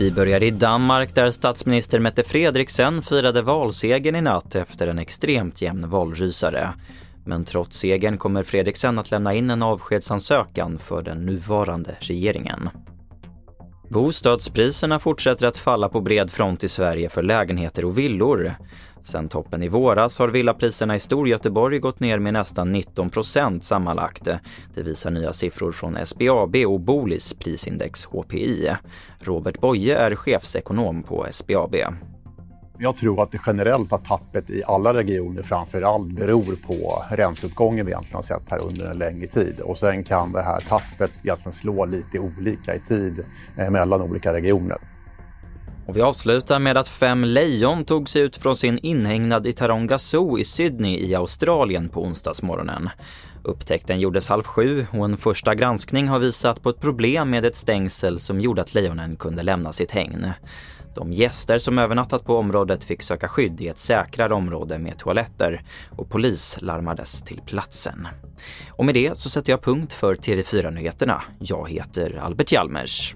Vi börjar i Danmark där statsminister Mette Frederiksen firade valsegern i natt efter en extremt jämn valrysare. Men trots segern kommer Fredriksen att lämna in en avskedsansökan för den nuvarande regeringen. Bostadspriserna fortsätter att falla på bred front i Sverige för lägenheter och villor. Sen toppen i våras har villapriserna i Storgöteborg gått ner med nästan 19 procent sammanlagt. Det visar nya siffror från SBAB och Bolis prisindex HPI. Robert Boye är chefsekonom på SBAB. Jag tror att det generellt att tappet i alla regioner framför allt beror på ränteuppgången vi egentligen har sett här under en längre tid. Och sen kan det här tappet egentligen slå lite olika i tid eh, mellan olika regioner. Och vi avslutar med att fem lejon tog sig ut från sin inhägnad i Taronga Zoo i Sydney i Australien på onsdagsmorgonen. Upptäckten gjordes halv sju och en första granskning har visat på ett problem med ett stängsel som gjorde att lejonen kunde lämna sitt hägn. De gäster som övernattat på området fick söka skydd i ett säkrare område med toaletter och polis larmades till platsen. Och med det så sätter jag punkt för TV4-nyheterna. Jag heter Albert Hjalmers.